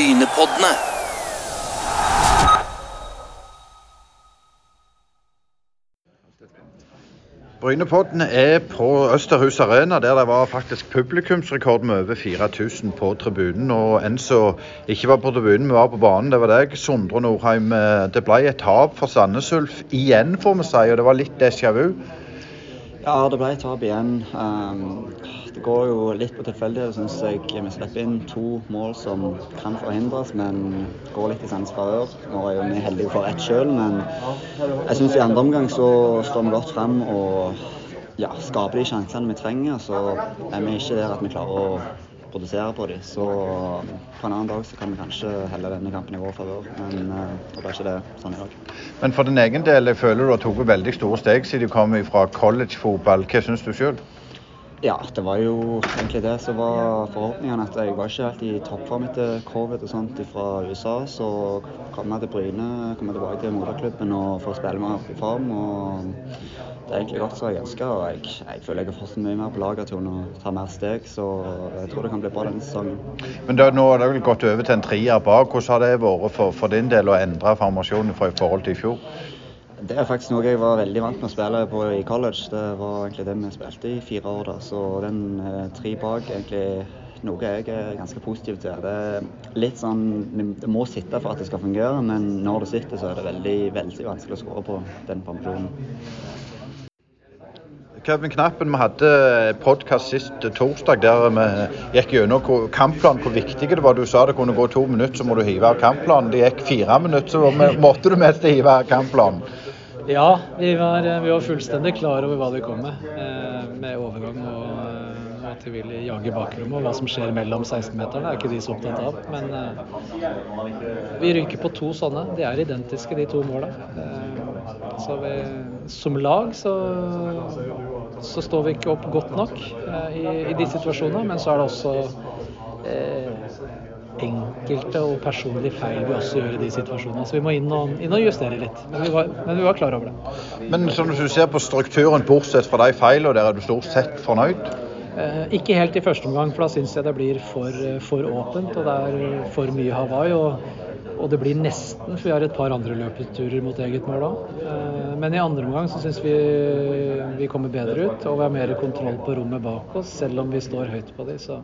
Brynepoddene. Brynepoddene er på Østerhus Arena, der det var faktisk publikumsrekord med over 4000 på tribunen. Og en som ikke var på tribunen, men var på banen, det var deg, Sondre Nordheim. Det ble et tap for Sandnes Ulf igjen, får vi si, og det var litt déjà vu. Ja, det ble et tap igjen. Um, går jo litt på tilfeldighet, syns jeg. Vi slipper inn to mål som kan forhindres, men går litt i Sandnes favør. Nå er jo vi heldige for ett sjøl, men jeg syns i andre omgang så står vi godt frem og ja, skaper de sjansene vi trenger. Så er vi ikke der at vi klarer å produsere på dem. Så på en annen dag så kan vi kanskje helle denne kampen i vår favør, men uh, det ble ikke det sånn i dag. Men for din egen del, jeg føler du har tatt veldig store steg siden du kom fra collegefotball. Hva syns du sjøl? Ja, det var jo egentlig det som var forhåpningene. At jeg var ikke helt i toppform etter covid og sånt fra USA. Så kom jeg til Bryne, kom jeg tilbake til moderklubben og får spille meg opp i form. og Det er egentlig godt som jeg ønsker. Og jeg, jeg, føler jeg har fått mye mer på laget til å ta mer steg, så jeg tror det kan bli bra denne sesongen. Men da, nå har det vel gått over til en trier bak. Hvordan har det vært for, for din del å endre formasjonen fra i forhold til i fjor? Det er faktisk noe jeg var veldig vant med å spille på i college. Det var egentlig det vi spilte i fire år. da, Så den eh, tre bak egentlig noe jeg er ganske positiv til. Det er litt sånn, det må sitte for at det skal fungere, men når det sitter, så er det veldig, veldig vanskelig å skåre på den formasjonen. Kevin Knappen, vi hadde podkast sist torsdag der vi gikk gjennom kampplanen, hvor viktig det var. Du sa det kunne gå to minutter, så må du hive av kampplanen. Det gikk fire minutter, så måtte du mest hive av kampplanen. Ja, vi var, vi var, fullstendig klar over hva vi kom med. Eh, med overgang og at de vil jage bakrommet. Og hva som skjer mellom 16-meterne er ikke de så opptatt av. Men eh, vi rynker på to sånne. De er identiske, de to måla. Eh, så vi, som lag så, så, står vi ikke opp godt nok eh, i, i, de situasjonene. Men så er det også eh, enkelte og personlige feil vi også gjør i de situasjonene. Så vi må inn og, inn og justere litt. Men vi, var, men vi, var, klar over det. Men som du ser på strukturen, bortsett fra de feilene, der er du stort sett fornøyd? Eh, ikke helt i første omgang, for da syns jeg det blir for, for, åpent og det er for mye Hawaii. Og, og, det blir nesten, for vi har et par andre løpeturer mot eget mål òg. Eh, men i andre omgang så syns vi vi kommer bedre ut og vi har mer kontroll på rommet bak oss, selv om vi står høyt på de. Så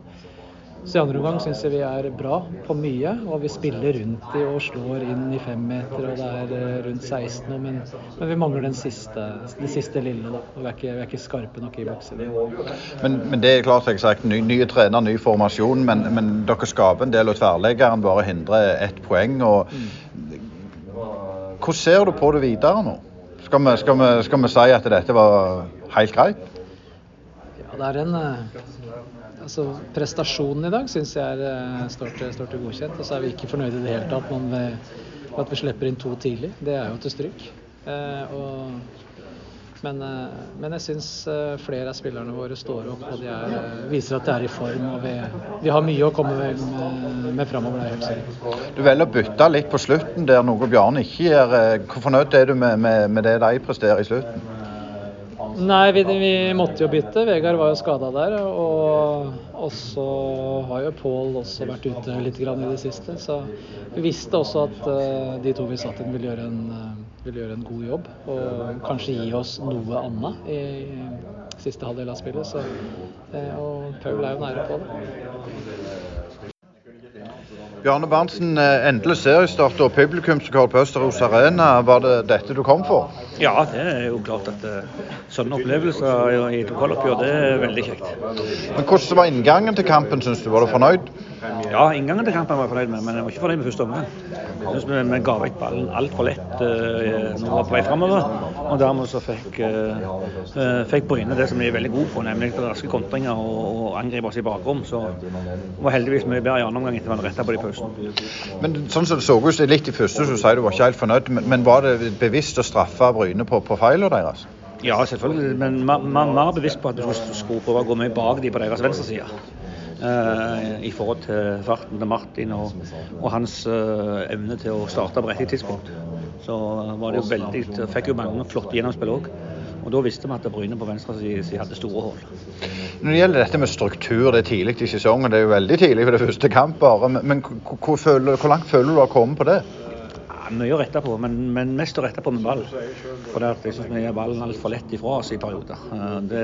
så i andre omgang syns jeg vi er bra på mye, og vi spiller rundt i og slår inn i femmeter, og det er eh, rundt 16 nå, men, men, vi mangler den siste, det siste lille. da, Vi er ikke, vi er ikke skarpe nok i boksen. Men, men, det er klart, jeg sagt, ny, nye trener, ny formasjon, men, men dere skaper en del, og tverrleggeren bare hindrer ett poeng. og Hvordan ser du på det videre nå? Skal vi, skal vi, skal vi si at dette var helt greit? Det er en altså, prestasjonen i dag syns jeg er, eh, står, til, står til godkjent. Og så er vi ikke fornøyde i det hele tatt med at vi slipper inn to tidlig. Det er jo til stryk. Eh, og, men, eh, men, jeg syns eh, flere av spillerne våre står opp og de er, viser at de er i form. og Vi, vi har mye å komme med, med framover. Du velger å bytte litt på slutten der noe Bjarne ikke gjør. Hvor fornøyd er du med, med, med det de presterer i slutten? Nei, vi, vi, måtte jo bytte. Vegard var jo skada der. Og, og så har jo Pål også vært ute litt i det siste. Så vi visste også at uh, de to vi satt inn, ville gjøre, uh, ville gjøre en god jobb. Og kanskje gi oss noe annet i, i siste halvdel av spillet. Så, uh, og Paul er jo nære på det. Bjarne Berntsen, eh, endelig seriestart og publikumsrekord på Østerås Arena. Var det dette du kom for? Ja, det er jo klart at uh, sånne opplevelser i lokaloppgjør, det er veldig kjekt. Men Hvordan var inngangen til kampen, syns du? Var du fornøyd? Ja, inngangen til kampen var jeg fornøyd med, men jeg var ikke fornøyd med første omgang. Jeg synes vi, vi ga vekk ballen altfor lett uh, når vi var på vei framover. Og dermed så fikk, uh, fikk Bryne det som de er veldig gode på, nemlig raske kontringer og, og angripe oss i bakrom. Så det var heldigvis mye bedre i andre omgang etter at vi retta på de pausen. Men sånn som det så ut litt i første, så sier du var ikke helt fornøyd. Men, men var det bevisst å straffe Bryne på, på feilene deres? Ja, selvfølgelig. Men man var bevisst på at du skulle prøve å gå mye bak de på deres venstre side. Uh, i forhold til farten til Martin og, og hans uh, evne til å starte på riktig tidspunkt. Så var det jo veldig Fikk jo mange flotte gjennomspill òg. Og Da visste vi at Bryne på venstre side hadde store hull. Når det gjelder dette med struktur, det er tidlig i sesongen. Det er jo veldig tidlig for det første kamp bare. Men, men hvor, hvor, hvor langt føler du har kommet på det? Mye å rette på, men, men, mest å rette på med ball. For jeg syns vi gir ballen altfor lett ifra oss i perioder. Det,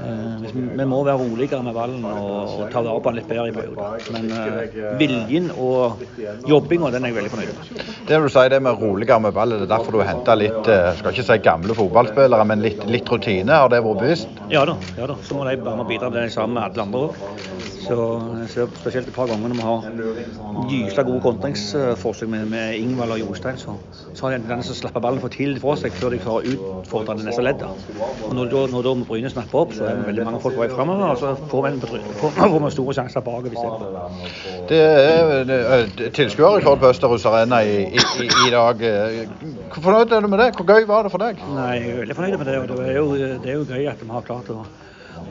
eh, vi må være roligere med ballen og, og ta vare på den litt bedre i perioder. Men uh, viljen og jobbinga, den er jeg veldig fornøyd med. Det du sier det med roligere med ball, er det derfor du har henta litt uh, skal ikke si gamle fotballspillere, men litt, litt rutine? Har det vært bevisst? Ja da. ja da. Så må de bare bidra med det samme med alle andre òg. Så jeg ser spesielt et par ganger når vi har gysla gode kontringsforsøk med, med Ingvald og Jostein, så, så har de den som slapper ballen for tidlig fra seg før de klarer å utfordre det neste leddet. Og når, når da Bryne snapper opp, så er det veldig mange folk på vei framover, og så får vi, får, vi store sjanser bakover isteden. Det er tilskuerrekord på Østerhus Arena i, i, i, dag. Hvor fornøyd er du med det? Hvor gøy var det for deg? Nei, Jeg er veldig fornøyd med det. og Det er jo, det er jo gøy at vi har klart å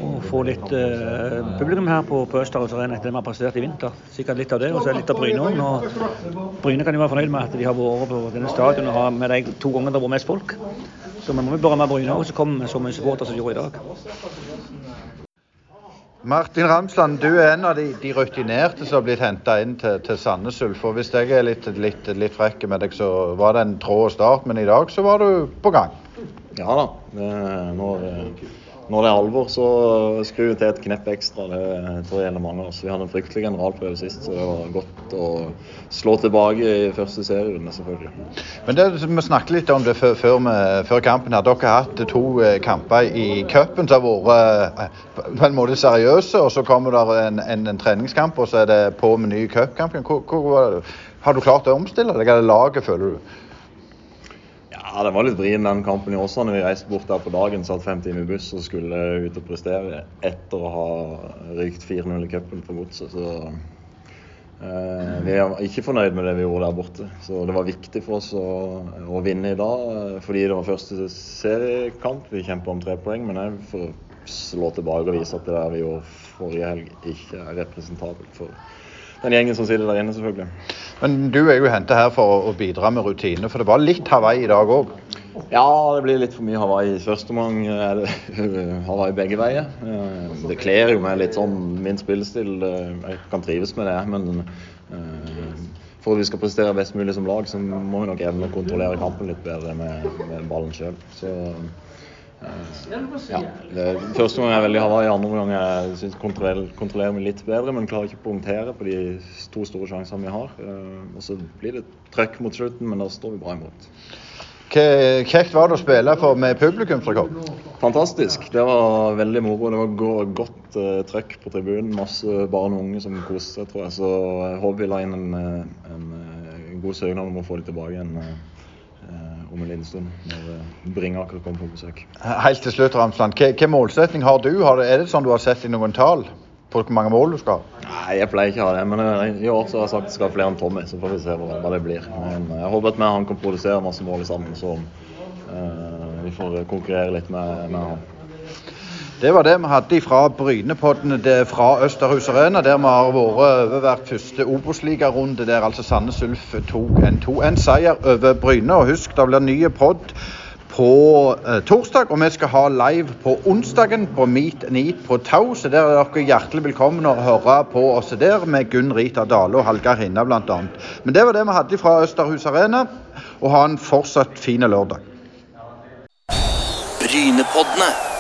og få litt uh, publikum her på, på Østerås Arena etter det vi har passert i vinter. Sikkert litt av det, og så litt av Bryne òg. Bryne kan jo være fornøyd med at de har vært på denne stadion og har med de to gangene det har vært mest folk. Så vi må bare med Bryne òg, så kommer med så mye supporter som de gjorde i dag. Martin Ramsland, du er en av de, de rutinerte som har blitt henta inn til, til Sandnes Ulf. Hvis jeg er litt, litt, litt frekk med deg, så var det en trå start, men i dag så var du på gang. Ja da. Det, Når, når det er alvor, så skrur vi til et knepp ekstra. Det tror jeg gjelder mange av oss. Vi hadde en fryktelig generalprøve sist, så det var godt å slå tilbake i første serierunde, selvfølgelig. Men det, Vi snakket litt om det før, før, med, før kampen. her. Dere har hatt to eh, kamper i cupen som har vært eh, på en måte seriøse. og Så kommer det en, en, en treningskamp, og så er det på med ny cupkamp. Har du klart å omstille deg, eller laget, føler du? Ja, Det var litt vrien den kampen i Åsane. Vi reiste bort der på dagen, satt fem timer i buss og skulle ut og prestere etter å ha rykt 4-0 i cupen for godset. Så eh, vi er ikke fornøyd med det vi gjorde der borte. Så det var viktig for oss å, å vinne i dag eh, fordi det var første seriekamp. Vi kjempa om tre poeng, men jeg får slå tilbake og vise at det der vi gjorde forrige helg, ikke er representabelt for den gjengen som sitter der inne, selvfølgelig. Men du er jo henta her for å bidra med rutine, for det var litt Hawaii i dag òg? Ja, det blir litt for mye Hawaii. I første omgang Hawaii begge veier. Eh, det kler jo meg litt sånn min spillestil. Jeg kan trives med det, men eh, for at vi skal prestere best mulig som lag, så må vi nok evne å kontrollere kampen litt bedre med, med ballen sjøl. Ja. Første gang jeg er veldig Hawaii, andre gang jeg synes kontroller, kontrollerer meg litt bedre, men klarer ikke å punktere på de to store sjansene vi har. Eh, og så blir det trøkk mot slutten, men da står vi bra imot. Kjekt var det å spille for med publikumsrekord? Fantastisk. Det var veldig moro. Det var godt uh, trøkk på tribunen. Masse barn og unge som koste seg, tror jeg. Så jeg håper vi la inn en, eh, en, en god søknad om å få dem tilbake igjen. Om en liten stund, når eh, Bringaker kommer på besøk. Helt til slutt, Ramsland. Hvilken målsetning har du? Er det sånn du har sett i noen tall? På hvor mange mål du skal? Nei, Jeg pleier ikke å ha det, men i år så har jeg sagt at jeg skal ha flere enn Tommy. Så får vi se hva, det blir. Men jeg håper at vi han kan produsere masse mål sammen, så uh, vi får konkurrere litt med, med han. Det var det vi hadde fra Brynepodden fra Østerhus Arena, der vi har vært over hvert første Obos-ligarunde, der altså Sandnes Ulf tok en 2-1-seier over Bryne. Og husk, det blir ny pod på eh, torsdag, og vi skal ha live på onsdagen på Meet Neat på Tau. Så der er dere hjertelig velkommen å høre på oss der med Gunn Rita Dale og Hallgeir Hinna bl.a. Men det var det vi hadde fra Østerhus Arena, og ha en fortsatt fin lørdag. Brynepoddene.